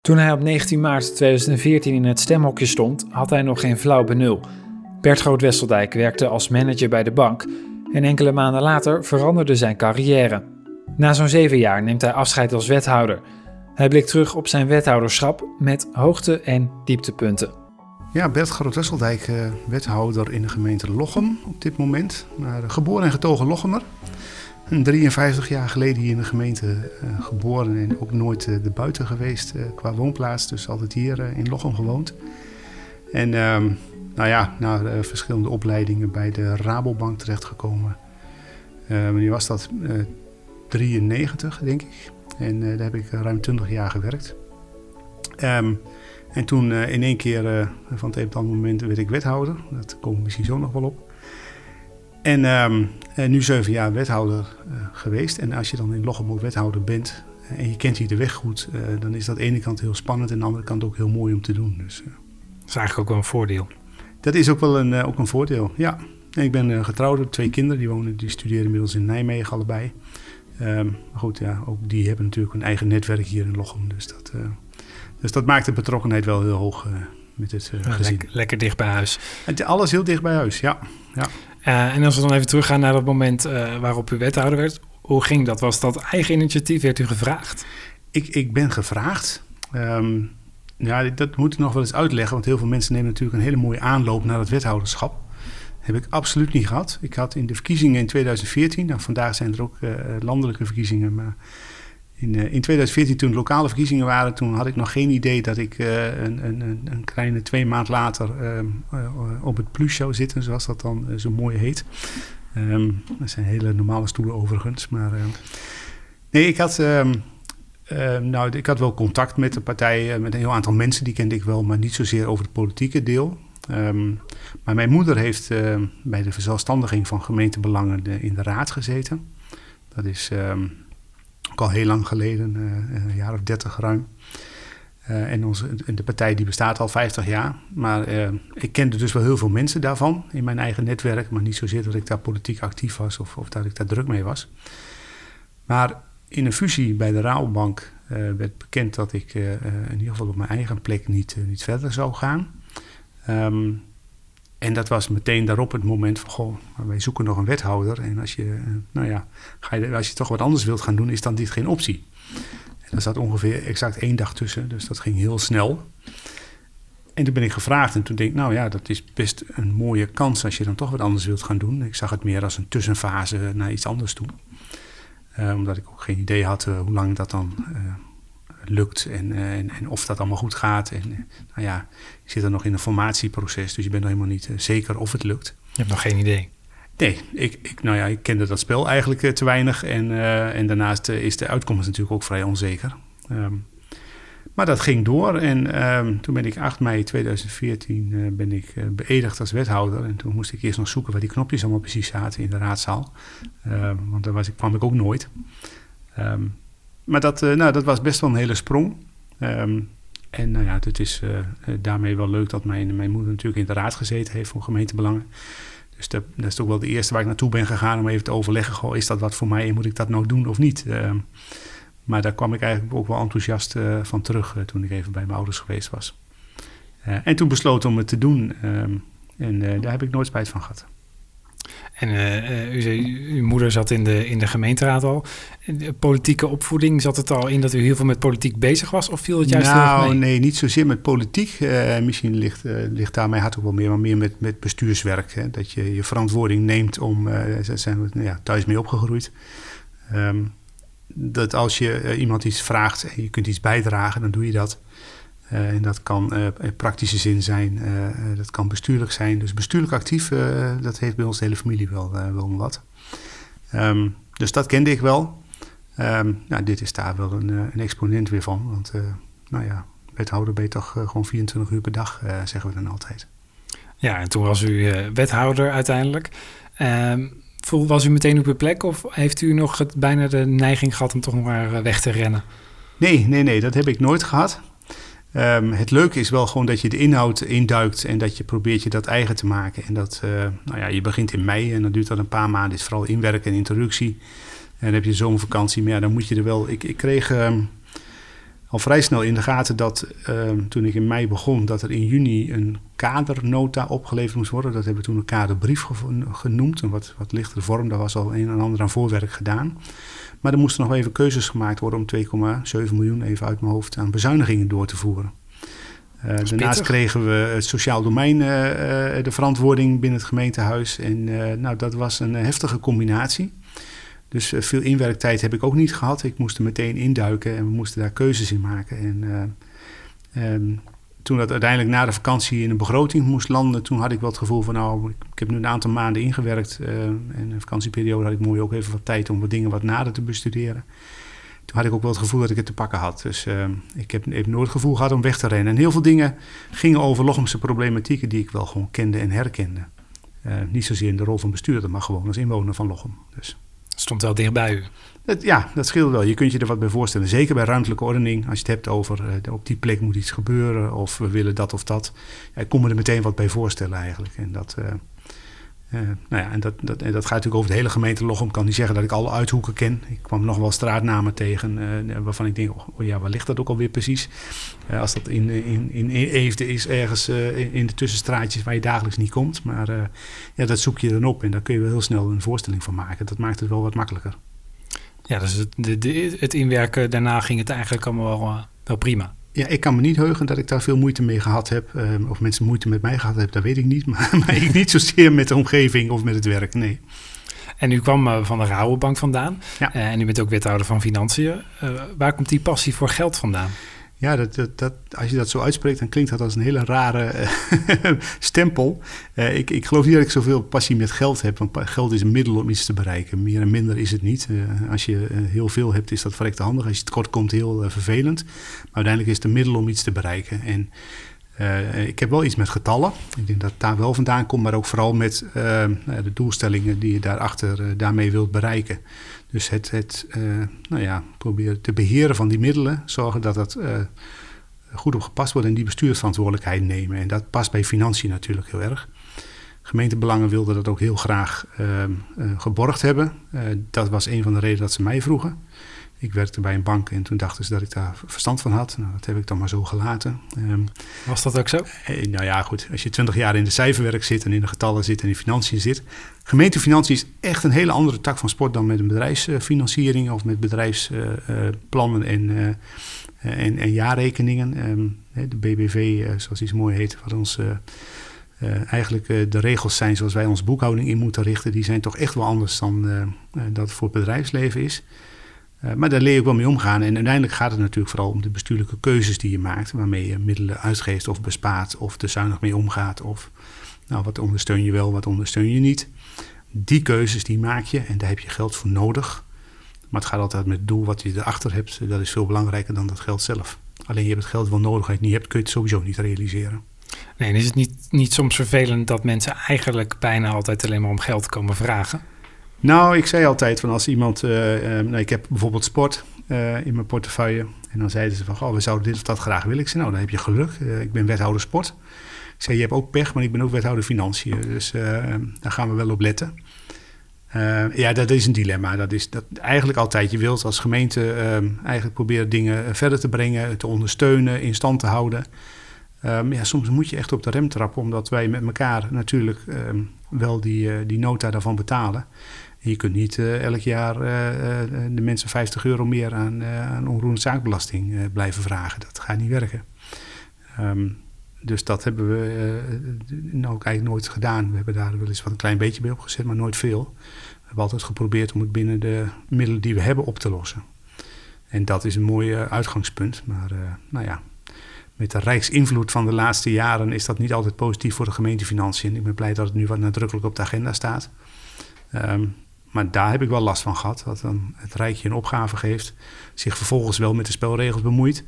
Toen hij op 19 maart 2014 in het stemhokje stond, had hij nog geen flauw benul. Bert Groot-Wesseldijk werkte als manager bij de bank en enkele maanden later veranderde zijn carrière. Na zo'n zeven jaar neemt hij afscheid als wethouder. Hij blikt terug op zijn wethouderschap met hoogte- en dieptepunten. Ja, Bert Groot-Wesseldijk, eh, wethouder in de gemeente Lochem op dit moment. Maar geboren en getogen Lochemer. En 53 jaar geleden hier in de gemeente uh, geboren en ook nooit uh, de buiten geweest uh, qua woonplaats. Dus altijd hier in Lochem gewoond. En um, nou ja, na verschillende opleidingen bij de Rabobank terechtgekomen. wanneer was dat? 93, denk ik. En daar heb ik ruim 20 jaar gewerkt. Um, en toen in één keer, van het een op het andere moment, werd ik wethouder. Dat we misschien zo nog wel op. En um, nu zeven jaar wethouder uh, geweest. En als je dan in Lochem ook wethouder bent uh, en je kent hier de weg goed, uh, dan is dat aan de ene kant heel spannend en aan de andere kant ook heel mooi om te doen. Dus, dat is eigenlijk ook wel een voordeel. Dat is ook wel een, ook een voordeel, ja. En ik ben getrouwd, twee kinderen, die, wonen, die studeren inmiddels in Nijmegen allebei. Um, maar goed, ja, ook die hebben natuurlijk een eigen netwerk hier in Lochem. Dus dat, dus dat maakt de betrokkenheid wel heel hoog met het gezin. Lekker, lekker, dicht bij huis. En alles heel dicht bij huis, ja. ja. Uh, en als we dan even teruggaan naar dat moment uh, waarop u wethouder werd, hoe ging dat? Was dat eigen initiatief? Werd u gevraagd? Ik, ik ben gevraagd. Um, ja, dat moet ik nog wel eens uitleggen, want heel veel mensen nemen natuurlijk een hele mooie aanloop naar het wethouderschap. heb ik absoluut niet gehad. Ik had in de verkiezingen in 2014, nou, vandaag zijn er ook uh, landelijke verkiezingen, maar in, uh, in 2014, toen de lokale verkiezingen waren, toen had ik nog geen idee dat ik uh, een, een, een, kleine twee maand later uh, op het plus zou zitten, zoals dat dan zo mooi heet. Dat zijn hele normale stoelen overigens. Maar nee, ik had, nou, ik had wel contact met de partij, met een heel aantal mensen, die kende ik wel, maar niet zozeer over het politieke deel. Maar mijn moeder heeft bij de verzelfstandiging van gemeentebelangen de, in de raad gezeten. Dat is al heel lang geleden, uh, een jaar of dertig ruim. Uh, en onze, de partij die bestaat al 50 jaar. Maar ik kende dus wel heel veel mensen daarvan in mijn eigen netwerk. Maar niet zozeer dat ik daar politiek actief was of, of dat ik daar druk mee was. Maar in een fusie bij de Rabobank werd bekend dat ik in ieder geval op mijn eigen plek niet, niet verder zou gaan. Um, en dat was meteen daarop het moment van, goh, wij zoeken nog een wethouder. En als je, eh, nou ja, ga je, als je toch wat anders wilt gaan doen, is dan dit geen optie. En daar zat ongeveer exact één dag tussen, dus dat ging heel snel. En toen ben ik gevraagd en toen denk ik, nou ja, dat is best een mooie kans als je dan toch wat anders wilt gaan doen. Ik zag het meer als een tussenfase naar iets anders toe. Uh, omdat ik ook geen idee had uh, hoe lang dat dan lukt en, uh, en, en, of dat allemaal goed gaat. En uh, nou ja, je zit er nog in een formatieproces, dus je bent nog helemaal niet uh, zeker of het lukt. Je hebt nog geen idee? Nee, ik, ik, nou ja, ik kende dat spel eigenlijk te weinig. En, en daarnaast is de uitkomst natuurlijk ook vrij onzeker. Um, maar dat ging door en um, toen ben ik 8 mei 2014 ben ik beëdigd als wethouder. En toen moest ik eerst nog zoeken waar die knopjes allemaal precies zaten in de raadzaal. Ehm, want daar was ik, kwam ik ook nooit. Um, maar dat, uh, nou, dat was best wel een hele sprong. Um, en nou ja, het is uh, daarmee wel leuk dat mijn, mijn moeder natuurlijk in de raad gezeten heeft voor gemeentebelangen. Dus dat, is toch wel de eerste waar ik naartoe ben gegaan om even te overleggen: is dat wat voor mij en moet ik dat nou doen of niet? Um, maar daar kwam ik eigenlijk ook wel enthousiast van terug toen ik even bij mijn ouders geweest was. en toen besloten om het te doen. Um, en daar heb ik nooit spijt van gehad. En uh, u zei, uw moeder zat in de, in de gemeenteraad al. De politieke opvoeding, zat het al in dat u heel veel met politiek bezig was? Of viel het juist nou, mee? nee, niet zozeer met politiek. Uh, misschien ligt, uh, ligt daar mijn hart ook wel meer, maar meer met, met bestuurswerk. Hè? Dat je je verantwoording neemt om, daar zijn we nou ja, thuis mee opgegroeid. Um, dat als je iemand iets vraagt en je kunt iets bijdragen, dan doe je dat. Uh, en dat kan in praktische zin zijn, dat kan bestuurlijk zijn. Dus bestuurlijk actief, dat heeft bij ons de hele familie wel, wel wat. Um, dus dat kende ik wel. Um, nou, dit is daar wel een, een exponent weer van. Want nou ja, wethouder ben je toch gewoon 24 uur per dag, zeggen we dan altijd. Ja, en toen was u wethouder uiteindelijk. Um, was u meteen op uw plek of heeft u nog het, bijna de neiging gehad om toch nog maar weg te rennen? Nee, nee, nee, dat heb ik nooit gehad. Um, het leuke is wel gewoon dat je de inhoud induikt en dat je probeert je dat eigen te maken. En dat, uh, nou ja, je begint in mei en dan duurt dat een paar maanden. is vooral inwerken en introductie. En dan heb je zomervakantie, maar dan moet je er wel... Ik, ik kreeg um, al vrij snel in de gaten dat ehm, toen ik in mei begon, dat er in juni een kadernota opgeleverd moest worden. Dat hebben we toen een kaderbrief genoemd, een wat, wat lichtere vorm. Daar was al een en ander aan voorwerk gedaan. Maar er moesten nog even keuzes gemaakt worden om 2,7 miljoen even uit mijn hoofd aan bezuinigingen door te voeren. Uh, daarnaast kregen we het sociaal domein uh, de verantwoording binnen het gemeentehuis. En nou, dat was een heftige combinatie. Dus veel inwerktijd heb ik ook niet gehad. Ik moest er meteen induiken en we moesten daar keuzes in maken. En um, toen dat uiteindelijk na de vakantie in een begroting moest landen, toen had ik wel het gevoel van nou, ik heb nu een aantal maanden ingewerkt. Uh, en de vakantieperiode had ik mooi ook even wat tijd om wat dingen wat nader te bestuderen. Toen had ik ook wel het gevoel dat ik het te pakken had. Dus uh, ik heb, heb, nooit het gevoel gehad om weg te rennen. En heel veel dingen gingen over Lochemse problematieken die ik wel gewoon kende en herkende. Uh, niet zozeer in de rol van bestuurder, maar gewoon als inwoner van Lochem. Dus. Stond wel dichtbij u ja, dat scheelt wel. Je kunt je er wat bij voorstellen. Zeker bij ruimtelijke ordening. Als je het hebt over uh, op die plek moet iets gebeuren of we willen dat of dat. Ja, ik er meteen wat bij voorstellen eigenlijk. En dat, uh, uh, nou ja, en dat, dat, en dat gaat natuurlijk over de hele gemeente Lochem. Ik kan niet zeggen dat ik alle uithoeken ken. Ik kwam nog wel straatnamen tegen waarvan ik denk, oh, ja, waar ligt dat ook alweer precies? als dat in, in, in Eefde is, ergens in, de tussenstraatjes waar je dagelijks niet komt. Maar ja, dat zoek je dan op en daar kun je wel heel snel een voorstelling van maken. Dat maakt het wel wat makkelijker. Ja, dus het, het inwerken, daarna ging het eigenlijk allemaal wel, eh, wel prima. Ja, ik kan me niet heugen dat ik daar veel moeite mee gehad heb. Ehm, of mensen moeite met mij gehad hebben, dat weet ik niet. Maar, maar ik niet zozeer met de omgeving of met het werk, nee. En u kwam uh, van de Rabobank vandaan. Ja. Uh, en u bent ook wethouder van Financiën. waar komt die passie voor geld vandaan? Ja, dat, dat, als je dat zo uitspreekt, dan klinkt dat als een hele rare eh, stempel. Uh, ik, ik geloof niet dat ik zoveel passie met geld heb, want geld is een middel om iets te bereiken. Meer en minder is het niet. Uh, als je heel veel hebt, is dat verrekte handig. Als je tekort komt, heel vervelend. Maar uiteindelijk is het een middel om iets te bereiken. En ik heb wel iets met getallen. Ik denk dat het daar wel vandaan komt, maar ook vooral met de doelstellingen die je daarachter daarmee wilt bereiken. Dus het, het uh, nou ja, proberen te beheren van die middelen, zorgen dat dat uh, goed op gepast wordt en die bestuursverantwoordelijkheid nemen. En dat past bij financiën natuurlijk heel erg. Gemeentebelangen wilden dat ook heel graag uh, geborgd hebben. dat was een van de redenen dat ze mij vroegen. Ik werkte bij een bank en toen dachten ze dat ik daar verstand van had. Nou, dat heb ik dan maar zo gelaten. Um, Was dat ook zo? Eh, nou ja, goed. Als je twintig jaar in de cijferwerk zit en in de getallen zit en in financiën zit. Gemeentefinanciën is echt een hele andere tak van sport dan met een bedrijfsfinanciering of met bedrijfsplannen en, uh, en, en, jaarrekeningen. Um, de BBV, zoals iets mooi heet, wat ons. eigenlijk de regels zijn zoals wij onze boekhouding in moeten richten, die zijn toch echt wel anders dan dat het voor het bedrijfsleven is. Uh, maar daar leer je ook wel mee omgaan. En uiteindelijk gaat het natuurlijk vooral om de bestuurlijke keuzes die je maakt. Waarmee je middelen uitgeeft of bespaart of er zuinig mee omgaat. Of nou, wat ondersteun je wel, wat ondersteun je niet. Die keuzes die maak je en daar heb je geld voor nodig. Maar het gaat altijd met het doel wat je erachter hebt. Dat is veel belangrijker dan dat geld zelf. Alleen je hebt het geld wel nodig. Als je het niet hebt, kun je het sowieso niet realiseren. Nee, en is het niet, niet soms vervelend dat mensen eigenlijk bijna altijd alleen maar om geld komen vragen? Nou, ik zei altijd van als iemand... Uh, nou, ik heb bijvoorbeeld sport uh, in mijn portefeuille. En dan zeiden ze van, oh, we zouden dit of dat graag willen. Ik zei, nou, dan heb je geluk. ik ben wethouder sport. Ik zei, je hebt ook pech, maar ik ben ook wethouder financiën. Dus daar gaan we wel op letten. ja, dat is een dilemma. Dat is dat eigenlijk altijd. Je wilt als gemeente eigenlijk proberen dingen verder te brengen, te ondersteunen, in stand te houden. Um, ja, soms moet je echt op de rem trappen, omdat wij met elkaar natuurlijk um, wel die, die nota daarvan betalen je kunt niet uh, elk jaar uh, de mensen 50 euro meer aan, aan onroerende zaakbelasting blijven vragen. Dat gaat niet werken. Um, dus dat hebben we nou ook eigenlijk nooit gedaan. We hebben daar wel eens wat een klein beetje bij opgezet, maar nooit veel. We hebben altijd geprobeerd om het binnen de middelen die we hebben op te lossen. En dat is een mooi uitgangspunt. Maar nou ja, met de rijksinvloed van de laatste jaren is dat niet altijd positief voor de gemeentefinanciën. Ik ben blij dat het nu wat nadrukkelijk op de agenda staat. Um, maar daar heb ik wel last van gehad. Dat dan het Rijkje een opgave geeft, zich vervolgens wel met de spelregels bemoeit.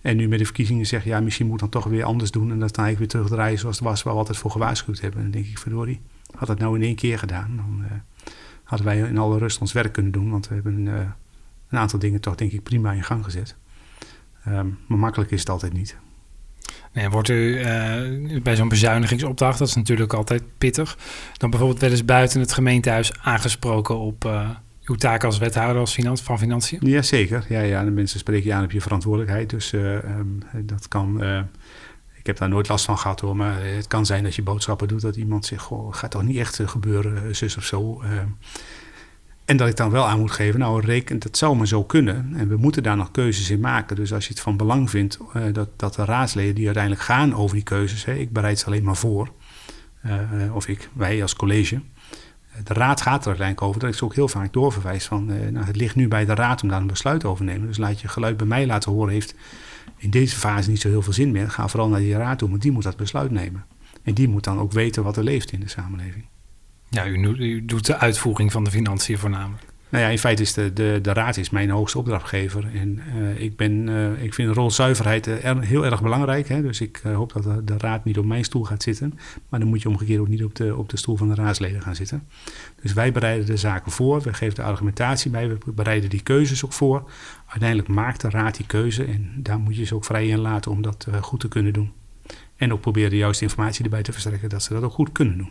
En nu met de verkiezingen zegt, ja, misschien moet dan toch weer anders doen. En dan sta ik weer terugdraaien zoals het was, waar we altijd voor gewaarschuwd hebben. En dan denk ik, verdorie, had het nou in één keer gedaan. Dan uh, hadden wij in alle rust ons werk kunnen doen. Want we hebben uh, een aantal dingen toch, denk ik, prima in gang gezet. Um, maar makkelijk is het altijd niet. Nee, wordt u uh, bij zo'n bezuinigingsopdracht, dat is natuurlijk altijd pittig, dan bijvoorbeeld wel eens buiten het gemeentehuis aangesproken op uh, uw taak als wethouder als van Financiën? Jazeker. Ja, ja, de mensen spreken je aan op je verantwoordelijkheid. Dus ehm, dat kan ik heb daar nooit last van gehad hoor. Maar het kan zijn dat je boodschappen doet dat iemand zegt: Goh, gaat toch niet echt gebeuren, zus of zo. En dat ik dan wel aan moet geven, nou reken, dat zou maar zo kunnen. En we moeten daar nog keuzes in maken. Dus als je het van belang vindt uh, dat, dat de raadsleden die uiteindelijk gaan over die keuzes, hè, ik bereid ze alleen maar voor, uh, of ik, wij als college, de raad gaat er uiteindelijk over, dat ik ze ook heel vaak doorverwijs van, uh, nou, het ligt nu bij de raad om daar een besluit over te nemen. Dus laat je geluid bij mij laten horen, heeft in deze fase niet zo heel veel zin meer. Ga vooral naar die raad toe, want die moet dat besluit nemen. En die moet dan ook weten wat er leeft in de samenleving. Ja, u, doet de uitvoering van de financiën voornamelijk. Nou ja, in feite is de, de, de raad is mijn hoogste opdrachtgever. En uh, ik, ben, uh, ik vind rolzuiverheid uh, heel erg belangrijk. Hè? Dus ik hoop dat de, de, raad niet op mijn stoel gaat zitten. Maar dan moet je omgekeerd ook niet op de, op de stoel van de raadsleden gaan zitten. Dus wij bereiden de zaken voor. We geven de argumentatie bij. We bereiden die keuzes ook voor. Uiteindelijk maakt de raad die keuze. En daar moet je ze ook vrij in laten om dat goed te kunnen doen. En ook proberen de juiste informatie erbij te verstrekken dat ze dat ook goed kunnen doen.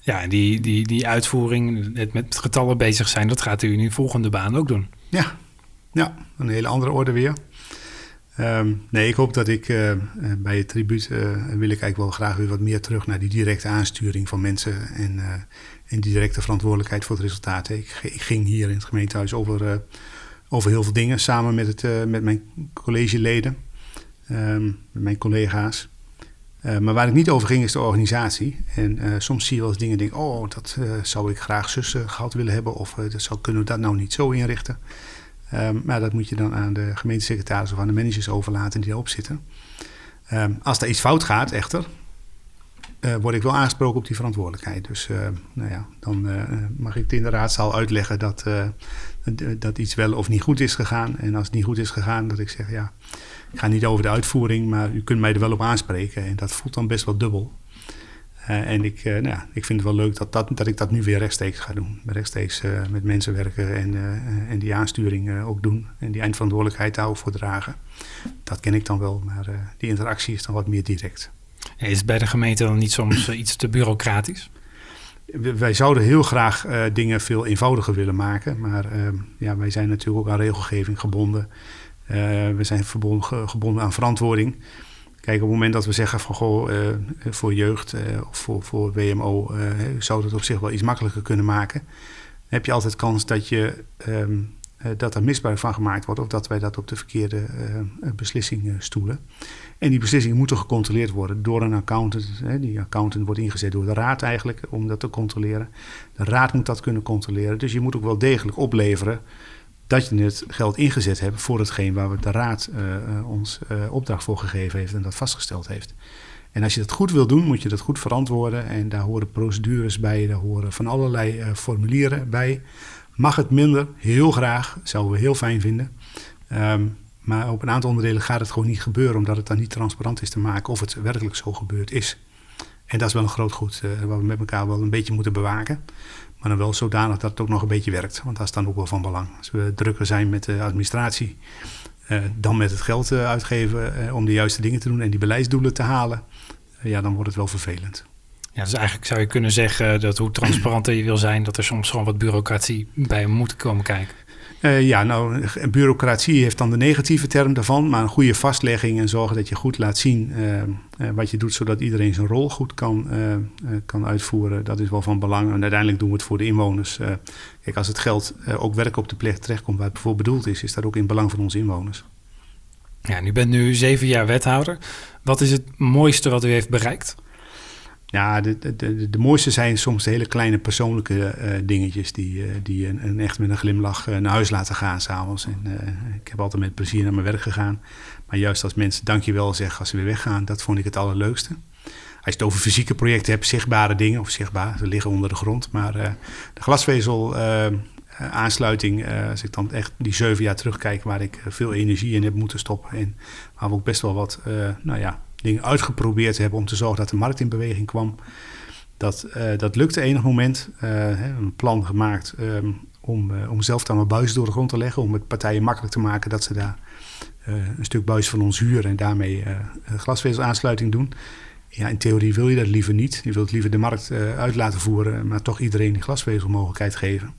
Ja, die, die, die uitvoering, het met getallen bezig zijn, dat gaat u in uw volgende baan ook doen. Ja, ja een hele andere orde weer. Ehm, nee, ik hoop dat ik uh, bij het tribuut uh, wil ik eigenlijk wel graag weer wat meer terug naar die directe aansturing van mensen en, uh, en die directe verantwoordelijkheid voor het resultaat. Ik, ging hier in het gemeentehuis over, over heel veel dingen samen met, het, met mijn collegeleden, um, met mijn collega's. Uh, maar waar ik niet over ging is de organisatie. En uh, soms zie je wel eens dingen en denk oh, dat uh, zou ik graag zussen gehad willen hebben. Of dat zou, kunnen we dat nou niet zo inrichten. Um, maar dat moet je dan aan de gemeentesecretaris of aan de managers overlaten die daarop zitten. Um, als er iets fout gaat, echter, word ik wel aangesproken op die verantwoordelijkheid. Dus nou ja, dan mag ik het in de raadzaal uitleggen dat, dat iets wel of niet goed is gegaan. En als het niet goed is gegaan, dat ik zeg ja ik ga niet over de uitvoering, maar u kunt mij er wel op aanspreken. En dat voelt dan best wel dubbel. En ik, nou ja, ik vind het wel leuk dat, dat, dat ik dat nu weer rechtstreeks ga doen. Rechtstreeks met mensen werken en, en die aansturing ook doen. En die eindverantwoordelijkheid daar ook voor dragen. Dat ken ik dan wel, maar die interactie is dan wat meer direct. Is het bij de gemeente dan niet soms iets te bureaucratisch? Wij zouden heel graag dingen veel eenvoudiger willen maken. Maar ja, wij zijn natuurlijk ook aan regelgeving gebonden. Eh, we zijn verbonden, gebonden aan verantwoording. Kijk, op het moment dat we zeggen van goh, voor jeugd of voor, voor WMO zou dat op zich wel iets makkelijker kunnen maken. Heb je altijd kans dat, je, um, dat er misbruik van gemaakt wordt of dat wij dat op de verkeerde beslissing stoelen. En die beslissingen moeten gecontroleerd worden door een accountant. Die accountant wordt ingezet door de raad eigenlijk om dat te controleren. De raad moet dat kunnen controleren. Dus je moet ook wel degelijk opleveren dat je het geld ingezet hebt voor hetgeen waar we de Raad ons opdracht voor gegeven heeft en dat vastgesteld heeft. En als je dat goed wil doen, moet je dat goed verantwoorden. En daar horen procedures bij, daar horen van allerlei formulieren bij. Mag het minder? Heel graag, zouden we heel fijn vinden. Um, maar op een aantal onderdelen gaat het gewoon niet gebeuren, omdat het dan niet transparant is te maken of het werkelijk zo gebeurd is. En dat is wel een groot goed waar we met elkaar wel een beetje moeten bewaken. Maar dan wel zodanig dat het ook nog een beetje werkt. Want dat is dan ook wel van belang. Als we drukker zijn met de administratie, eh, dan met het geld uh, uitgeven uh, om de juiste dingen te doen en die beleidsdoelen te halen, ja, dan wordt het wel vervelend. Ja, dus eigenlijk zou je kunnen zeggen dat hoe transparanter je wil zijn, dat er soms gewoon wat bureaucratie bij moet komen kijken. Uh, ja, nou, bureaucratie heeft dan de negatieve term daarvan, maar een goede vastlegging en zorgen dat je goed laat zien uh, uh, wat je doet, zodat iedereen zijn rol goed kan, kan uitvoeren, dat is wel van belang. En uiteindelijk doen we het voor de inwoners. kijk, als het geld ook werk op de plek terechtkomt waar het voor bedoeld is, is dat ook in belang van onze inwoners. Ja, u bent nu zeven jaar wethouder. Wat is het mooiste wat u heeft bereikt? Ja, de, de, de, mooiste zijn soms de hele kleine persoonlijke uh, dingetjes die, uh, die een, een, echt met een glimlach uh, naar huis laten gaan s'avonds. En ik heb altijd met plezier naar mijn werk gegaan. Maar juist als mensen dankjewel zeggen als ze weer weggaan, dat vond ik het allerleukste. Als je het over fysieke projecten hebt, zichtbare dingen, of zichtbaar, ze liggen onder de grond. Maar de glasvezel aansluiting, als ik dan echt die zeven jaar terugkijk waar ik veel energie in heb moeten stoppen. En waar we ook best wel wat, nou ja, dingen uitgeprobeerd hebben om te zorgen dat de markt in beweging kwam. Dat, uh, dat lukte enig moment. Uh, een plan gemaakt um, om, uh, om zelf dan maar buis door de grond te leggen. Om het partijen makkelijk te maken dat ze daar een stuk buis van ons huren en daarmee glasvezelaansluiting doen. Ja, in theorie wil je dat liever niet. Je wilt liever de markt uit laten voeren, maar toch iedereen die glasvezelmogelijkheid geven.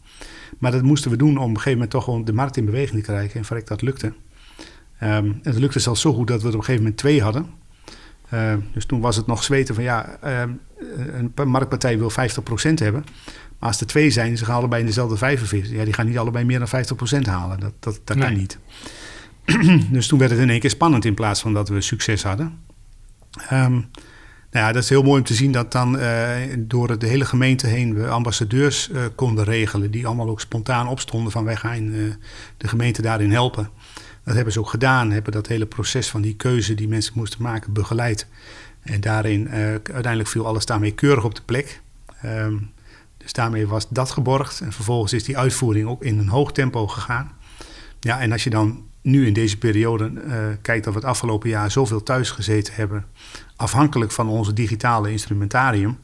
Maar dat moesten we doen om op een gegeven moment toch gewoon de markt in beweging te krijgen. En verrek, dat lukte. Um, het lukte zelfs zo goed dat we er op een gegeven moment twee hadden. Uh, dus toen was het nog zweten van ja, um, een marktpartij wil 50% hebben. Maar als er twee zijn, ze gaan allebei in dezelfde 45. Ja, die gaan niet allebei meer dan 50% halen. Dat, dat, dat nee. kan niet. dus toen werd het in één keer spannend in plaats van dat we succes hadden. Um, nou ja, dat is heel mooi om te zien dat dan uh, door de hele gemeente heen we ambassadeurs uh, konden regelen. Die allemaal ook spontaan opstonden van wij gaan uh, de gemeente daarin helpen. Dat hebben ze ook gedaan, hebben dat hele proces van die keuze die mensen moesten maken begeleid. En daarin uiteindelijk viel alles daarmee keurig op de plek. Um, dus daarmee was dat geborgd. En vervolgens is die uitvoering ook in een hoog tempo gegaan. Ja, en als je dan nu in deze periode uh, kijkt dat we het afgelopen jaar zoveel thuis gezeten hebben, afhankelijk van onze digitale instrumentarium.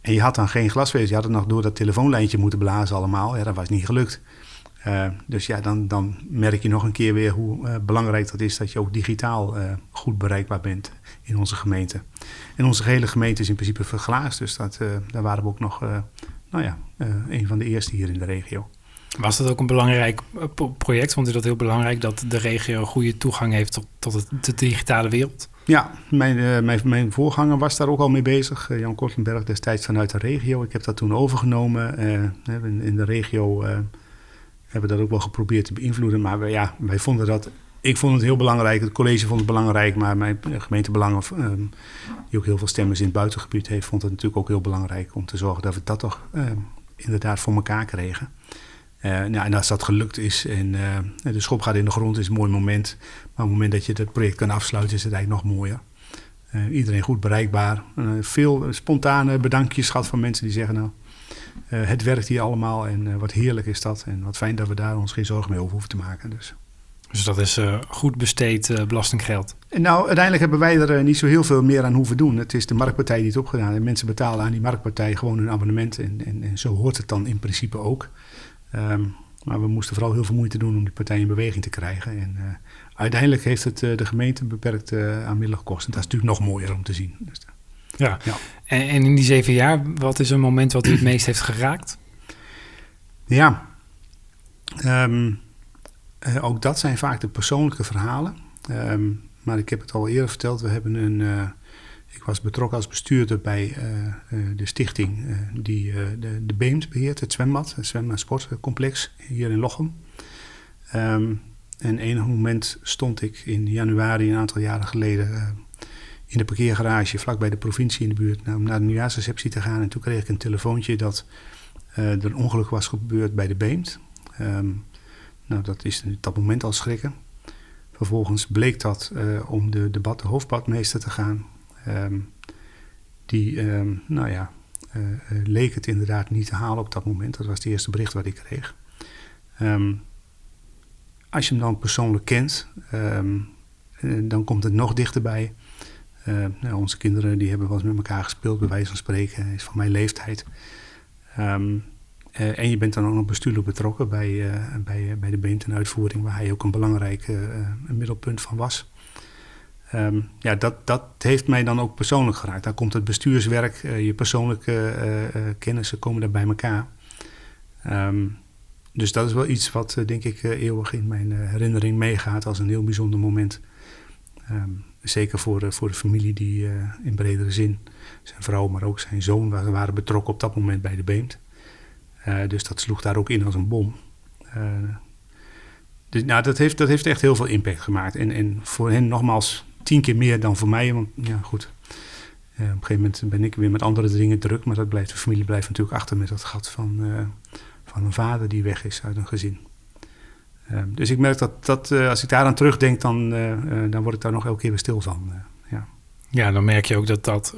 En je had dan geen glasvezel, je had het nog door dat telefoonlijntje moeten blazen allemaal. Ja, dat was niet gelukt. Uh, dus ja, dan, dan merk je nog een keer weer hoe uh, belangrijk dat is dat je ook digitaal goed bereikbaar bent in onze gemeente. En onze hele gemeente is in principe verglaasd, dus dat, daar waren we ook nog, nou ja, een van de eerste hier in de regio. Was dat ook een belangrijk eh, project? Vond u dat heel belangrijk dat de regio goede toegang heeft tot, tot het, de digitale wereld? Ja, mijn, mijn, mijn, voorganger was daar ook al mee bezig. Jan Kortenberg destijds vanuit de regio. Ik heb dat toen overgenomen. In, de regio hebben we dat ook wel geprobeerd te beïnvloeden. Maar wij, ja, wij vonden dat... Ik vond het heel belangrijk, het college vond het belangrijk... maar mijn gemeentebelangen, ehm, die ook heel veel stemmers in het buitengebied heeft... vond het natuurlijk ook heel belangrijk om te zorgen dat we dat toch ehm, inderdaad voor elkaar kregen. Uh, nou, en als dat gelukt is en uh, de schop gaat in de grond, is een mooi moment. Maar op het moment dat je het project kan afsluiten, is het eigenlijk nog mooier. Iedereen goed bereikbaar. veel spontane bedankjes gehad van mensen die zeggen: Nou, het werkt hier allemaal en wat heerlijk is dat. En wat fijn dat we daar ons geen zorgen mee over hoeven te maken. Dus, dus dat is goed besteed belastinggeld? En nou, uiteindelijk hebben wij er niet zo heel veel meer aan hoeven doen. Het is de marktpartij die het opgedaan heeft. Mensen betalen aan die marktpartij gewoon hun abonnement. En, en, en zo hoort het dan in principe ook. Um, maar we moesten vooral heel veel moeite doen om die partij in beweging te krijgen. En uh, uiteindelijk heeft het uh, de gemeente beperkt uh, aan middelen gekost. En dat is natuurlijk nog mooier om te zien. Dus, ja, ja. En, en, in die zeven jaar, wat is een moment wat u het meest heeft geraakt? Ja, um, ook dat zijn vaak de persoonlijke verhalen. Um, maar ik heb het al eerder verteld, we hebben een ik was betrokken als bestuurder bij uh, uh, de stichting uh, die de, de Beems beheert, het zwembad, het zwem- en sportcomplex hier in Lochem. Um, en enig moment stond ik in januari, een aantal jaren geleden, in de parkeergarage vlakbij de provincie in de buurt om naar de nieuwjaarsreceptie te gaan. En toen kreeg ik een telefoontje dat er een ongeluk was gebeurd bij de Beemt. Um, nou, dat is op dat moment al schrikken. Vervolgens bleek dat om de de hoofdbadmeester te gaan. Um, die, um, nou ja, uh, leek het inderdaad niet te halen op dat moment. Dat was het eerste bericht wat ik kreeg. Als je hem dan persoonlijk kent, dan komt het nog dichterbij. Uh, nou, onze kinderen die hebben wel eens met elkaar gespeeld, bij wijze van spreken. Is van mijn leeftijd. en je bent dan ook nog bestuurlijk betrokken bij, bij, bij de Beemten-uitvoering, waar hij ook een belangrijk middelpunt van was. Um, ja, dat, dat heeft mij dan ook persoonlijk geraakt. Daar komt het bestuurswerk, uh, je persoonlijke uh, uh, kennissen komen daar bij elkaar. Um, dus dat is wel iets wat, denk ik, eeuwig in mijn herinnering meegaat als een heel bijzonder moment. Um, zeker voor, voor de familie die in bredere zin, zijn vrouw, maar ook zijn zoon, waren, betrokken op dat moment bij de Beemt. dus dat sloeg daar ook in als een bom. dus nou, dat heeft, dat heeft echt heel veel impact gemaakt. En, en voor hen nogmaals tien keer meer dan voor mij. Want ja, goed. Op een gegeven moment ben ik weer met andere dingen druk. Maar dat blijft, de familie blijft natuurlijk achter met dat gat van, van een vader die weg is uit een gezin. Uh, dus ik merk dat, dat als ik daaraan terugdenk, dan, dan word ik daar nog elke keer weer stil van. ja. ja, dan merk je ook dat, dat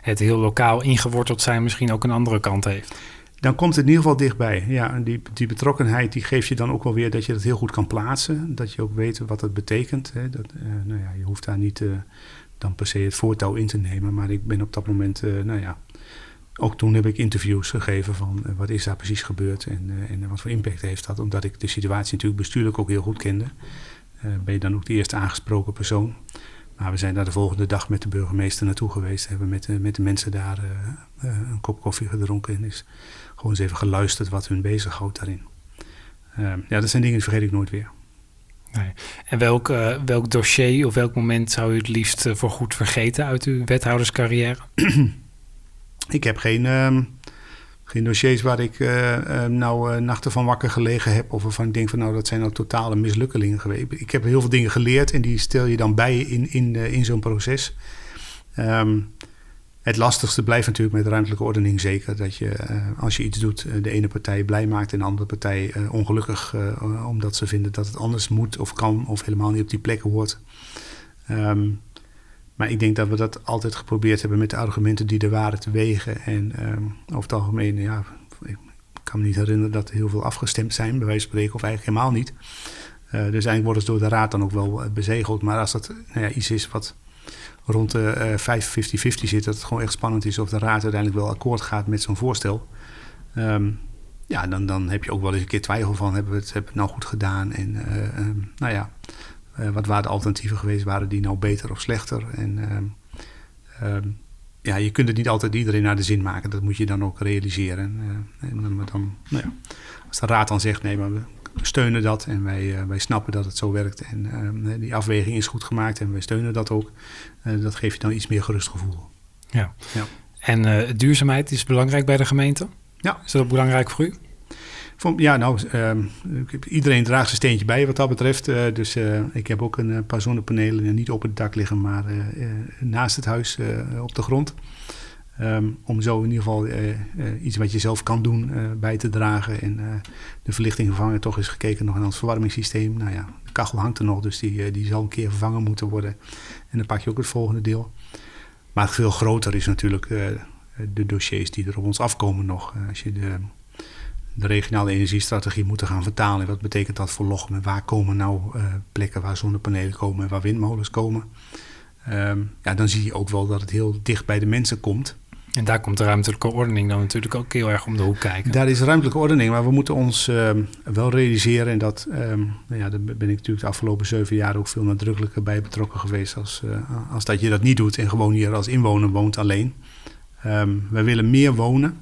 het heel lokaal ingeworteld zijn misschien ook een andere kant heeft dan komt het in ieder geval dichtbij. Ja, die, die betrokkenheid die geeft je dan ook wel weer dat je dat heel goed kan plaatsen. Dat je ook weet wat het betekent. Hè. Dat, uh, nou ja, je hoeft daar niet uh, dan per se het voortouw in te nemen. Maar ik ben op dat moment, uh, nou ja, ook toen heb ik interviews gegeven van wat is daar precies gebeurd en, en wat voor impact heeft dat. Omdat ik de situatie natuurlijk bestuurlijk ook heel goed kende. ben je dan ook de eerste aangesproken persoon. Maar we zijn daar de volgende dag met de burgemeester naartoe geweest. Hebben met, de, met de mensen daar een kop koffie gedronken. En is gewoon eens even geluisterd wat hun bezighoudt daarin. ja, dat zijn dingen die vergeet ik nooit weer. Nee. En welk, welk dossier of welk moment zou u het liefst voor goed vergeten uit uw wethouderscarrière? ik heb geen, ehm, geen dossiers waar ik uh, nou uh, nachten van wakker gelegen heb. Of waarvan ik denk van nou dat zijn nou totale mislukkelingen geweest. Ik heb heel veel dingen geleerd en die stel je dan bij in, in, in zo'n proces. Um, het lastigste blijft natuurlijk met ruimtelijke ordening zeker. Dat je als je iets doet, de ene partij blij maakt en de andere partij ongelukkig. omdat ze vinden dat het anders moet of kan of helemaal niet op die plek hoort. Um, maar ik denk dat we dat altijd geprobeerd hebben met de argumenten die er waren te wegen. En um, over het algemeen, ja, ik kan me niet herinneren dat er heel veel afgestemd zijn, bij wijze van spreken, of eigenlijk helemaal niet. Uh, dus eigenlijk worden ze door de raad dan ook wel eh, bezegeld. Maar als dat nou ja, iets is wat rond de uh, 5-50-50 zit, dat het gewoon echt spannend is of de raad uiteindelijk wel akkoord gaat met zo'n voorstel. Um, ja, dan, dan heb je ook wel eens een keer twijfel van, hebben we het, hebben we het nou goed gedaan? En um, nou ja, wat waren de alternatieven geweest? Waren die nou beter of slechter? En uh, ja, je kunt het niet altijd iedereen naar de zin maken. Dat moet je dan ook realiseren. Uh, en dan, nou ja, als de raad dan zegt, nee, maar we steunen dat en wij, wij snappen dat het zo werkt. En ehm, die afweging is goed gemaakt en wij steunen dat ook. dat geeft je dan iets meer gerust gevoel. Ja. ja. En duurzaamheid is belangrijk bij de gemeente? Ja. Is dat ook belangrijk voor u? Ja, nou, uh, iedereen draagt zijn steentje bij wat dat betreft. Uh, dus uh, ik heb ook een paar zonnepanelen niet op het dak liggen, maar naast het huis op de grond. Um, om zo in ieder geval iets wat je zelf kan doen bij te dragen. En de verlichting vervangen. Toch is gekeken nog naar het verwarmingssysteem. Nou ja, de kachel hangt er nog, dus die, die zal een keer vervangen moeten worden. En dan pak je ook het volgende deel. Maar veel groter is natuurlijk de dossiers die er op ons afkomen nog. als je de de regionale energiestrategie moeten gaan vertalen. Wat betekent dat voor Lochem en waar komen nou uh, plekken waar zonnepanelen komen en waar windmolens komen? Um, ja, dan zie je ook wel dat het heel dicht bij de mensen komt. En daar komt de ruimtelijke ordening dan natuurlijk ook heel erg om de hoek kijken. Daar is ruimtelijke ordening, maar we moeten ons uh, wel realiseren. En dat, um, nou ja, daar ben ik natuurlijk de afgelopen zeven jaar ook veel nadrukkelijker bij betrokken geweest. Als, uh, als dat je dat niet doet en gewoon hier als inwoner woont alleen. Wij willen meer wonen.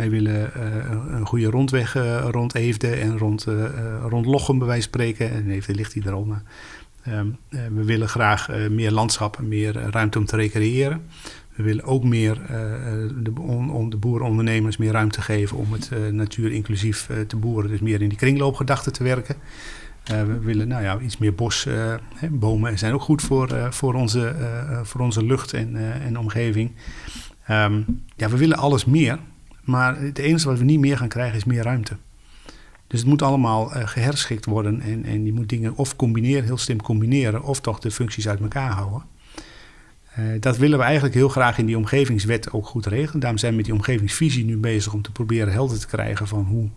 Wij willen uh, een goede rondweg uh, rond Eefde en rond, uh, rond Lochem bij wijze van spreken. En Eefde ligt hier daarom. Um, we willen graag meer landschap en meer ruimte om te recreëren. We willen ook meer de, on, de boerenondernemers meer ruimte geven om het natuur inclusief te boeren. Dus meer in die kringloopgedachte te werken. we willen nou ja, iets meer bos. Bomen zijn ook goed voor, voor, onze, voor onze lucht en, en omgeving. Um, ja, we willen alles meer. Maar het enige wat we niet meer gaan krijgen is meer ruimte. Dus het moet allemaal uh, geherschikt worden. En, en je moet dingen of combineren, heel slim combineren, of toch de functies uit elkaar houden. Uh, dat willen we eigenlijk heel graag in die omgevingswet ook goed regelen. Daarom zijn we met die omgevingsvisie nu bezig om te proberen helder te krijgen van hoe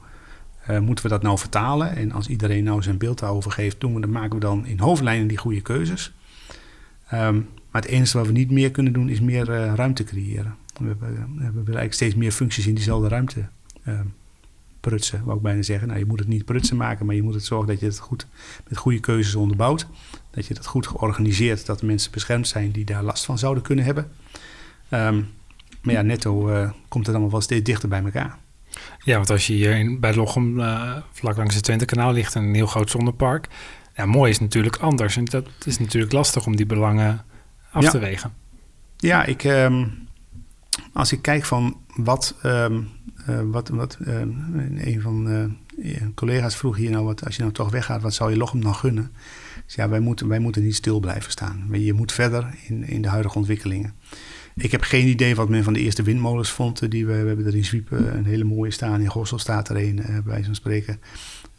uh, moeten we dat nou vertalen. En als iedereen nou zijn beeld daarover geeft, doen we, dan maken we dan in hoofdlijnen die goede keuzes. Um, maar het enige wat we niet meer kunnen doen is meer ruimte creëren. We, hebben, we willen eigenlijk steeds meer functies in diezelfde ruimte uh, prutsen. Wou ik bijna zeggen. Nou, je moet het niet prutsen maken, maar je moet het zorgen dat je het goed met goede keuzes onderbouwt. Dat je dat goed georganiseerd, dat mensen beschermd zijn die daar last van zouden kunnen hebben. Um, maar ja, netto uh, komt het allemaal wel steeds dichter bij elkaar. Ja, want als je hier in, bij Lochem uh, vlak langs het Twentekanaal ligt een heel groot zonnepark. Ja, mooi is natuurlijk anders. En dat is natuurlijk lastig om die belangen af ja. te wegen. Ja, ik, um, als ik kijk van wat, um, uh, wat, wat uh, een van uh, collega's vroeg hier nou, wat, als je nou toch weggaat, wat zou je Lochem dan gunnen? Dus ja, wij moeten, wij moeten niet stil blijven staan. Je moet verder in, in de huidige ontwikkelingen. Ik heb geen idee wat men van de eerste windmolens vond. Die we, we hebben er in Zwiepen een hele mooie staan. In Gossel staat er een, bij wijze van spreken.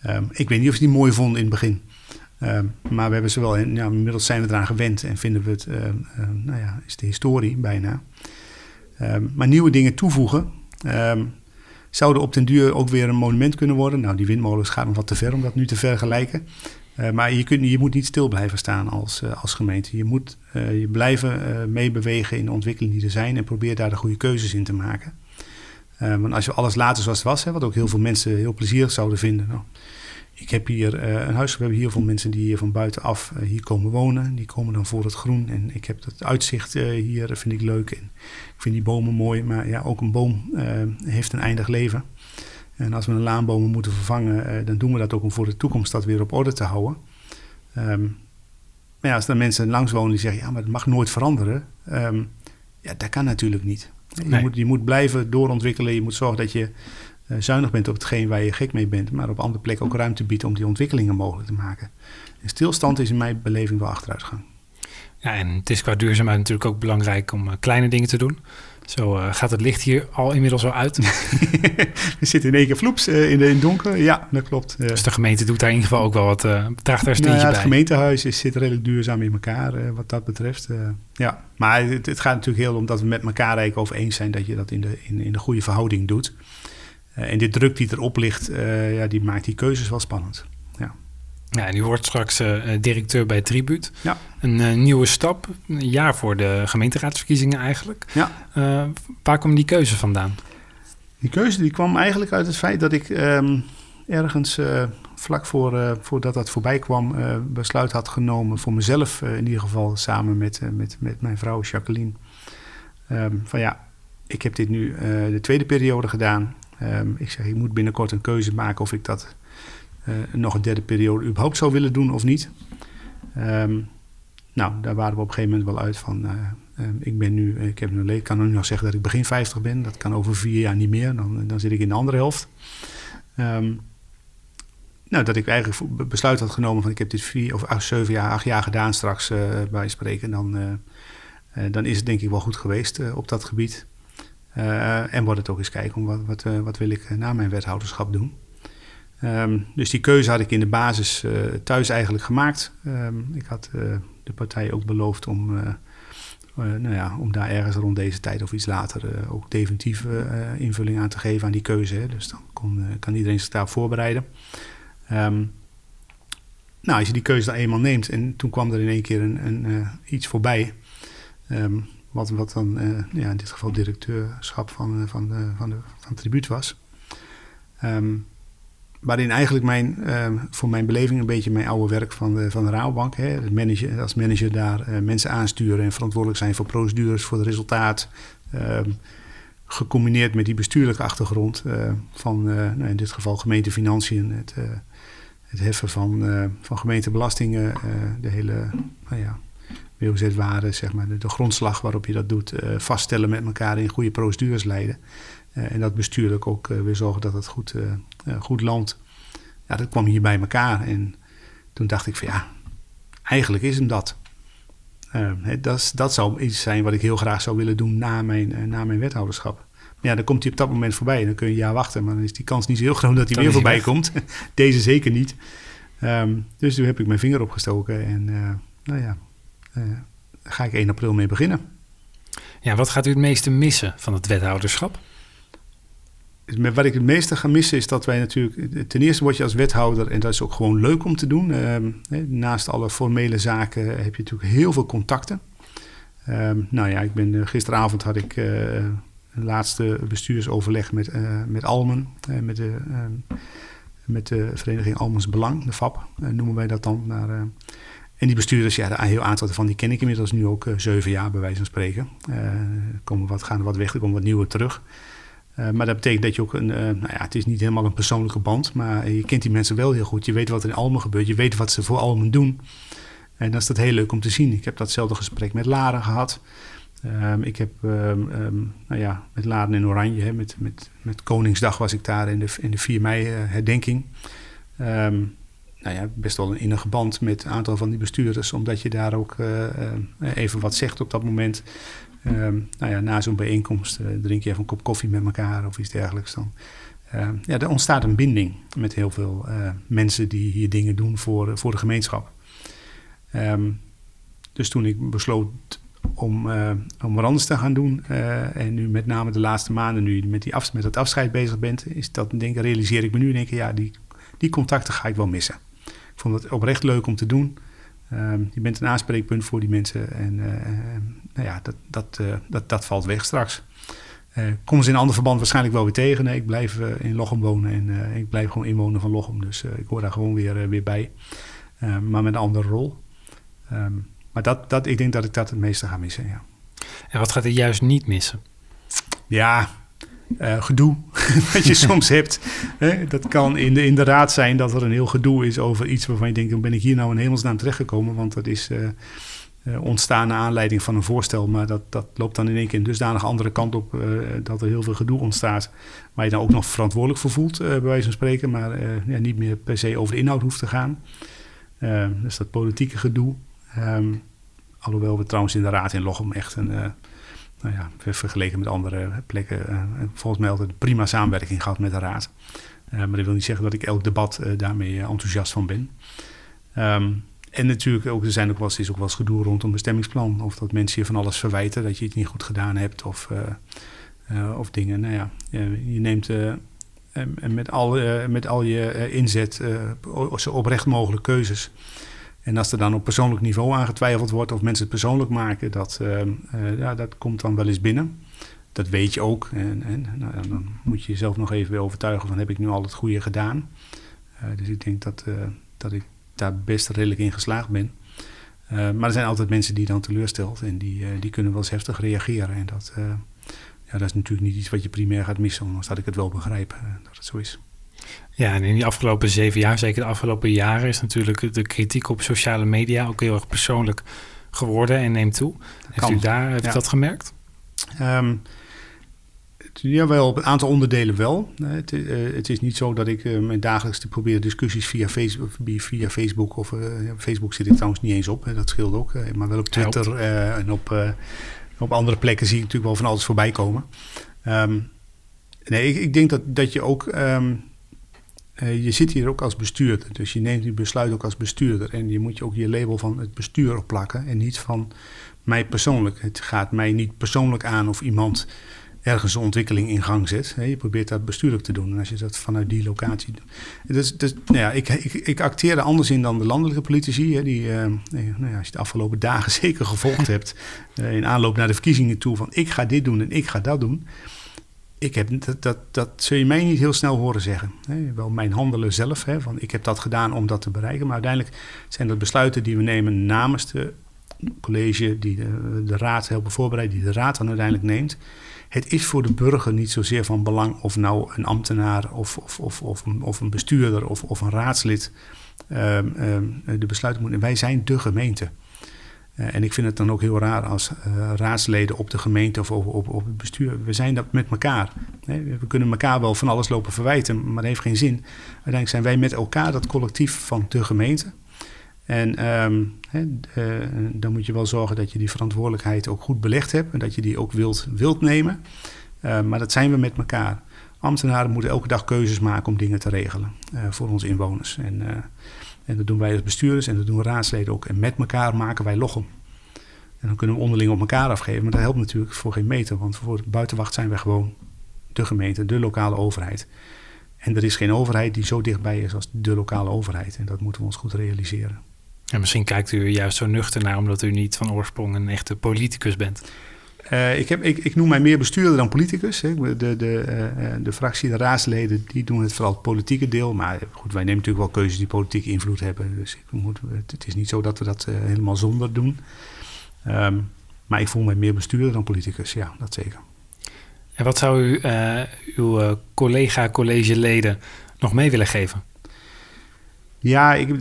Um, ik weet niet of ze die mooi vonden in het begin. Maar we hebben ze wel, ja, inmiddels zijn we eraan gewend en vinden we het, nou ja, is de historie bijna. Um, maar nieuwe dingen toevoegen um, zouden op den duur ook weer een monument kunnen worden. Nou, die windmolens gaan nog wat te ver om dat nu te vergelijken. Uh, maar je, kunt, je moet niet stil blijven staan als, uh, als gemeente. Je moet uh, je blijven meebewegen in de ontwikkelingen die er zijn en probeer daar de goede keuzes in te maken. want als je alles later zoals het was, hè, wat ook heel veel mensen heel plezierig zouden vinden. Nou, ik heb hier een huis, we hebben hier veel mensen die hier van buitenaf hier komen wonen. Die komen dan voor het groen en ik heb het uitzicht hier, vind ik leuk. En ik vind die bomen mooi, maar ja, ook een boom heeft een eindig leven. En als we een laanbomen moeten vervangen, dan doen we dat ook om voor de toekomst dat weer op orde te houden. Um, maar ja, als er mensen langs wonen die zeggen, ja, maar het mag nooit veranderen. Um, ja, dat kan natuurlijk niet. Je, moet, je moet blijven doorontwikkelen. Je moet zorgen dat je uh, zuinig bent op hetgeen waar je gek mee bent. Maar op andere plekken ook ruimte biedt om die ontwikkelingen mogelijk te maken. En stilstand is in mijn beleving wel achteruitgang. Ja, en het is qua duurzaamheid natuurlijk ook belangrijk om uh, kleine dingen te doen. Zo uh, gaat het licht hier al inmiddels al uit. We zitten in één keer vloeps uh, in, de, in donker. Ja, dat klopt. Dus de gemeente doet daar in ieder geval ook wel wat, uh, draagt daar een nou ja, Het gemeentehuis is, zit redelijk duurzaam in elkaar wat dat betreft. ja, maar het, het, gaat natuurlijk heel om dat we met elkaar eigenlijk over eens zijn dat je dat in de, in, in de goede verhouding doet. En die druk die erop ligt, ja, die maakt die keuzes wel spannend. Ja. Ja, en u wordt straks uh, directeur bij Tribut. Ja. Een uh, nieuwe stap, een jaar voor de gemeenteraadsverkiezingen eigenlijk. Ja. Uh, waar kwam die keuze vandaan? Die keuze die kwam eigenlijk uit het feit dat ik um, ergens vlak voor, voordat dat voorbij kwam... besluit had genomen voor mezelf in ieder geval... samen met, met, met mijn vrouw Jacqueline. Um, van ja, ik heb dit nu de tweede periode gedaan. Um, ik zeg, ik moet binnenkort een keuze maken of ik dat uh, nog een derde periode überhaupt zou willen doen of niet. Um, nou, daar waren we op een gegeven moment wel uit van. Uh, ik ben nu, ik heb nu, kan nu nog zeggen dat ik begin 50 ben. Dat kan over vier jaar niet meer. Dan, dan zit ik in de andere helft. Nou, dat ik eigenlijk besluit had genomen van ik heb dit vier of acht, zeven jaar, acht jaar gedaan straks bij spreken. Dan, dan is het denk ik wel goed geweest op dat gebied. En wordt het ook eens kijken om wat, wat, wat wil ik na mijn wethouderschap doen. Um, dus die keuze had ik in de basis thuis eigenlijk gemaakt. Um, ik had de partij ook beloofd om, nou ja, om daar ergens rond deze tijd of iets later ook definitieve invulling aan te geven aan die keuze. Hè. Dus dan kon, kan iedereen zich daarop voorbereiden. Um, nou, als je die keuze dan eenmaal neemt en toen kwam er in één keer een, een iets voorbij. Wat, wat dan ja, in dit geval directeurschap van, van, de, van, de, van Tribuut was. Um, waarin eigenlijk mijn, uh, voor mijn beleving een beetje mijn oude werk van de, van de. Hè, manager, als manager daar mensen aansturen en verantwoordelijk zijn voor procedures, voor het resultaat. Uh, gecombineerd met die bestuurlijke achtergrond van nou in dit geval gemeentefinanciën, het, het heffen van, van gemeentebelastingen, de hele nou ja, WOZ-waarde, zeg maar, de, de, grondslag waarop je dat doet, vaststellen met elkaar in goede procedures leiden. en dat bestuurlijk ook weer zorgen dat het goed, goed land. Ja, dat kwam hier bij elkaar. En toen dacht ik van ja, eigenlijk is hem dat. Dat, dat zou iets zijn wat ik heel graag zou willen doen na mijn, na mijn wethouderschap. Maar ja, dan komt hij op dat moment voorbij. Dan kun je een jaar wachten. Maar dan is die kans niet zo heel groot dat hij weer voorbij komt. Deze zeker niet. Um, dus toen heb ik mijn vinger opgestoken. En uh, nou ja, ga ik 1 april mee beginnen. Ja, wat gaat u het meeste missen van het wethouderschap? wat ik het meeste ga missen is dat wij natuurlijk... Ten eerste word je als wethouder, en dat is ook gewoon leuk om te doen. Ehm, naast alle formele zaken heb je natuurlijk heel veel contacten. Ehm, nou ja, ik ben, eh, gisteravond had ik uh, een laatste bestuursoverleg met, uh, met Almen. met, de, ehm, met de vereniging Almens Belang, de FAP noemen wij dat dan. Maar, en die bestuurders, ja, een heel aantal van die ken ik inmiddels nu ook zeven jaar bij wijze van spreken. komen wat, gaan er wat weg, er komen wat nieuwe terug. Uh, maar dat betekent dat je ook een, nou ja, het is niet helemaal een persoonlijke band, maar je kent die mensen wel heel goed. Je weet wat er in Almen gebeurt, je weet wat ze voor Almen doen. En dan is dat heel leuk om te zien. Ik heb datzelfde gesprek met Laren gehad. Um, ik heb um, um, nou ja, met Laren in Oranje, hè, met, met, met Koningsdag was ik daar in de, in de 4 mei herdenking. Nou ja, best wel een innige band met een aantal van die bestuurders, omdat je daar ook even wat zegt op dat moment. Um, nou ja, na zo'n bijeenkomst uh, drink je even een kop koffie met elkaar of iets dergelijks. Dan, uh, ja, er ontstaat een binding met heel veel mensen die hier dingen doen voor, voor de gemeenschap. Um, dus toen ik besloot om, om wat anders te gaan doen en nu met name de laatste maanden nu met, die af, met dat afscheid bezig bent, is dat denk, realiseer ik me nu denk ik, ja, die, die contacten ga ik wel missen. Ik vond het oprecht leuk om te doen. Um, je bent een aanspreekpunt voor die mensen. En uh, nou ja, dat, dat, uh, dat, dat valt weg straks. Uh, komen ze in een ander verband waarschijnlijk wel weer tegen. Nee, ik blijf in Lochem wonen en ik blijf gewoon inwoner van Lochem. Dus ik hoor daar gewoon weer, weer bij. maar met een andere rol. Ehm, maar dat, dat, ik denk dat ik dat het meeste ga missen, ja. En wat gaat er juist niet missen? Ja, uh, gedoe wat je soms hebt. Hè? Dat kan in de, in de raad zijn dat er een heel gedoe is over iets waarvan je denkt... dan ben ik hier nou in hemelsnaam terechtgekomen? Want dat is uh, uh, ontstaan naar aanleiding van een voorstel... maar dat, dat loopt dan in één keer een dusdanig andere kant op... dat er heel veel gedoe ontstaat... waar je dan ook nog verantwoordelijk voor voelt, bij wijze van spreken... maar ja, niet meer per se over de inhoud hoeft te gaan. dus dat politieke gedoe... Um, alhoewel we trouwens in de raad in Lochem echt een nou ja, vergeleken met andere plekken, uh, volgens mij altijd prima samenwerking gehad met de Raad. Uh, maar dat wil niet zeggen dat ik elk debat uh, daarmee enthousiast van ben. Um, en natuurlijk, ook, er zijn ook wel eens, ook wel eens gedoe rondom bestemmingsplan. Of dat mensen je van alles verwijten, dat je het niet goed gedaan hebt. Of, of dingen, nou ja, je neemt met, al, met al je inzet zo oprecht mogelijke keuzes en als er dan op persoonlijk niveau aangetwijfeld wordt of mensen het persoonlijk maken, dat, uh, ja, dat komt dan wel eens binnen. Dat weet je ook. En, en nou, dan moet je jezelf nog even weer overtuigen van heb ik nu al het goede gedaan. Uh, dus ik denk dat, uh, dat ik daar best redelijk in geslaagd ben. maar er zijn altijd mensen die dan teleurstelt en die, die kunnen wel eens heftig reageren. En dat, ja, dat is natuurlijk niet iets wat je primair gaat missen, ondanks dat ik het wel begrijp dat het zo is. Ja, en in die afgelopen zeven jaar, zeker de afgelopen jaren, is natuurlijk de kritiek op sociale media ook heel erg persoonlijk geworden en neemt toe. Heeft u daar heeft dat gemerkt? Um, ja, wel op een aantal onderdelen wel. Het, uh, het is niet zo dat ik uh, mijn dagelijks probeer discussies via Facebook, via Facebook of uh, Facebook zit ik trouwens niet eens op, hè, dat scheelt ook. maar wel op Twitter en op, op andere plekken zie ik natuurlijk wel van alles voorbij komen. Um, nee, ik, ik, denk dat, dat je ook um, uh, je zit hier ook als bestuurder, dus je neemt die besluit ook als bestuurder. En je moet je ook je label van het bestuur opplakken en niet van mij persoonlijk. Het gaat mij niet persoonlijk aan of iemand ergens een ontwikkeling in gang zet. Je probeert dat bestuurlijk te doen. En als je dat vanuit die locatie doet. Dus, dus nou ja, ik, ik, ik acteer er anders in dan de landelijke politici. Hè, die, uh, nou ja, als je de afgelopen dagen zeker gevolgd hebt. Uh, in aanloop naar de verkiezingen toe. van ik ga dit doen en ik ga dat doen ik heb, dat, dat, dat zul je mij niet heel snel horen zeggen. Hè. Wel mijn handelen zelf, hè, van ik heb dat gedaan om dat te bereiken. Maar uiteindelijk zijn dat besluiten die we nemen namens de college, die de, raad helpen voorbereiden, die de raad dan uiteindelijk neemt. Het is voor de burger niet zozeer van belang of nou een ambtenaar of, of, of, of, een, of een bestuurder of, of een raadslid um, um, de besluiten moet. Wij zijn de gemeente. Uh, en ik vind het dan ook heel raar als uh, raadsleden op de gemeente of op, op, het bestuur. We zijn dat met elkaar. We kunnen elkaar wel van alles lopen verwijten, maar dat heeft geen zin. Uiteindelijk zijn wij met elkaar dat collectief van de gemeente. En um, uh, dan moet je wel zorgen dat je die verantwoordelijkheid ook goed belegd hebt en dat je die ook wilt, wilt nemen. maar dat zijn we met elkaar. Ambtenaren moeten elke dag keuzes maken om dingen te regelen voor onze inwoners. En en dat doen wij als bestuurders en dat doen raadsleden ook. En met elkaar maken wij loggen. En dan kunnen we onderling op elkaar afgeven. Maar dat helpt natuurlijk voor geen meter. Want voor buitenwacht zijn wij gewoon de gemeente, de lokale overheid. En er is geen overheid die zo dichtbij is als de lokale overheid. En dat moeten we ons goed realiseren. En misschien kijkt u juist zo nuchter naar omdat u niet van oorsprong een echte politicus bent. Uh, ik, heb, ik, ik, noem mij meer bestuurder dan politicus. Hè. De, de, uh, de fractie, de raadsleden, die doen het vooral het politieke deel. Maar goed, wij nemen natuurlijk wel keuzes die politieke invloed hebben. Dus ik moet, het is niet zo dat we dat uh, helemaal zonder doen. Um, maar ik voel mij meer bestuurder dan politicus, ja, dat zeker. En wat zou u uw collega-collegeleden nog mee willen geven? Ja, ik,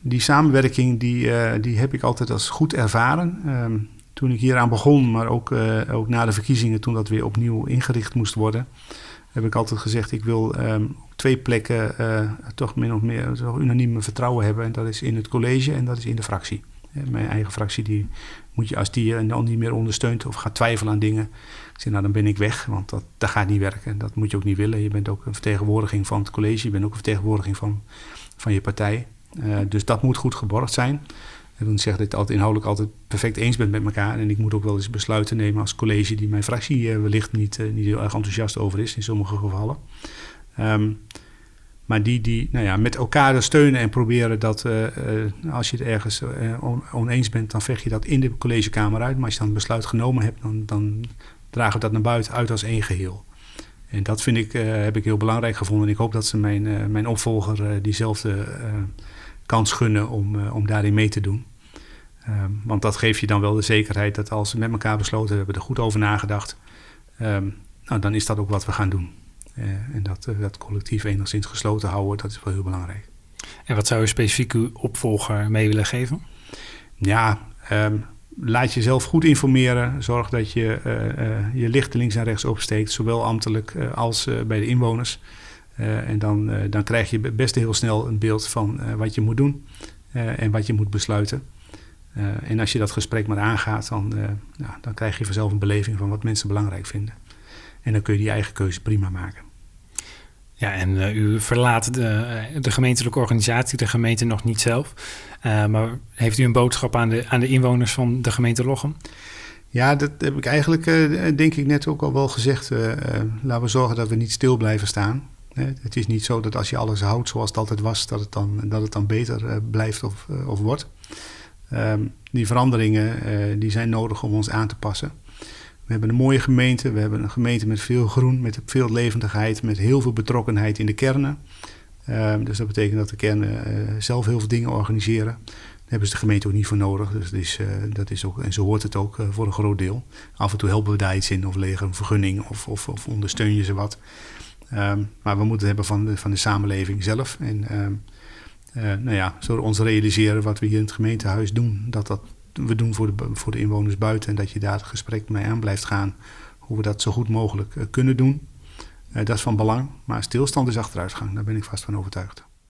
die samenwerking die, die heb ik altijd als goed ervaren. Um, toen ik hieraan begon, maar ook, uh, ook na de verkiezingen, toen dat weer opnieuw ingericht moest worden, heb ik altijd gezegd: ik wil um, op twee plekken uh, toch min of meer toch unaniem vertrouwen hebben. En dat is in het college en dat is in de fractie. Mijn eigen fractie, die moet je als die je dan niet meer ondersteunt of gaat twijfelen aan dingen, zeg, nou dan ben ik weg, want dat, dat gaat niet werken. Dat moet je ook niet willen. Je bent ook een vertegenwoordiging van het college, je bent ook een vertegenwoordiging van, van je partij. Dus dat moet goed geborgd zijn. Dat wil niet het altijd inhoudelijk altijd perfect eens bent met elkaar. En ik moet ook wel eens besluiten nemen als college die mijn fractie uh, wellicht niet, uh, niet heel erg enthousiast over is in sommige gevallen. Um, maar die, die nou ja, met elkaar steunen en proberen dat uh, als je het ergens on, oneens bent, dan vecht je dat in de collegekamer uit. Maar als je dan een besluit genomen hebt, dan, dan dragen we dat naar buiten uit als één geheel. En dat vind ik, heb ik heel belangrijk gevonden. En ik hoop dat ze mijn, mijn opvolger diezelfde kans gunnen om, om daarin mee te doen. Ehm, want dat geeft je dan wel de zekerheid dat als we met elkaar besloten hebben, er goed over nagedacht, ehm, nou, dan is dat ook wat we gaan doen. Uh, en dat, uh, dat collectief enigszins gesloten houden, dat is wel heel belangrijk. En wat zou je specifiek uw opvolger mee willen geven? Ja, um, laat jezelf goed informeren. Zorg dat je uh, je lichten links en rechts opsteekt, zowel ambtelijk als bij de inwoners. en dan, dan krijg je best heel snel een beeld van wat je moet doen en wat je moet besluiten. Uh, en als je dat gesprek maar aangaat, dan, uh, nou, dan krijg je vanzelf een beleving van wat mensen belangrijk vinden. En dan kun je die eigen keuze prima maken. Ja, en uh, u verlaat de, de, gemeentelijke organisatie, de gemeente nog niet zelf. maar heeft u een boodschap aan de, aan de inwoners van de gemeente Lochem? Ja, dat heb ik eigenlijk, denk ik, net ook al wel gezegd. laten we zorgen dat we niet stil blijven staan. Het is niet zo dat als je alles houdt zoals het altijd was, dat het dan, dat het dan beter blijft of, of wordt. Um, die veranderingen uh, die zijn nodig om ons aan te passen. We hebben een mooie gemeente. We hebben een gemeente met veel groen, met veel levendigheid, met heel veel betrokkenheid in de kernen. Um, dus dat betekent dat de kernen uh, zelf heel veel dingen organiseren. Daar hebben ze de gemeente ook niet voor nodig. Dus dat is, uh, dat is ook, en zo hoort het ook voor een groot deel. Af en toe helpen we daar iets in, of legen een vergunning, of, of, of ondersteun je ze wat. Um, maar we moeten het hebben van de, van de samenleving zelf. En nou ja, zo ons realiseren wat we hier in het gemeentehuis doen, dat dat we doen voor de, voor de inwoners buiten en dat je daar het gesprek mee aan blijft gaan hoe we dat zo goed mogelijk uh, kunnen doen. Uh, dat is van belang, maar stilstand is achteruitgang, daar ben ik vast van overtuigd.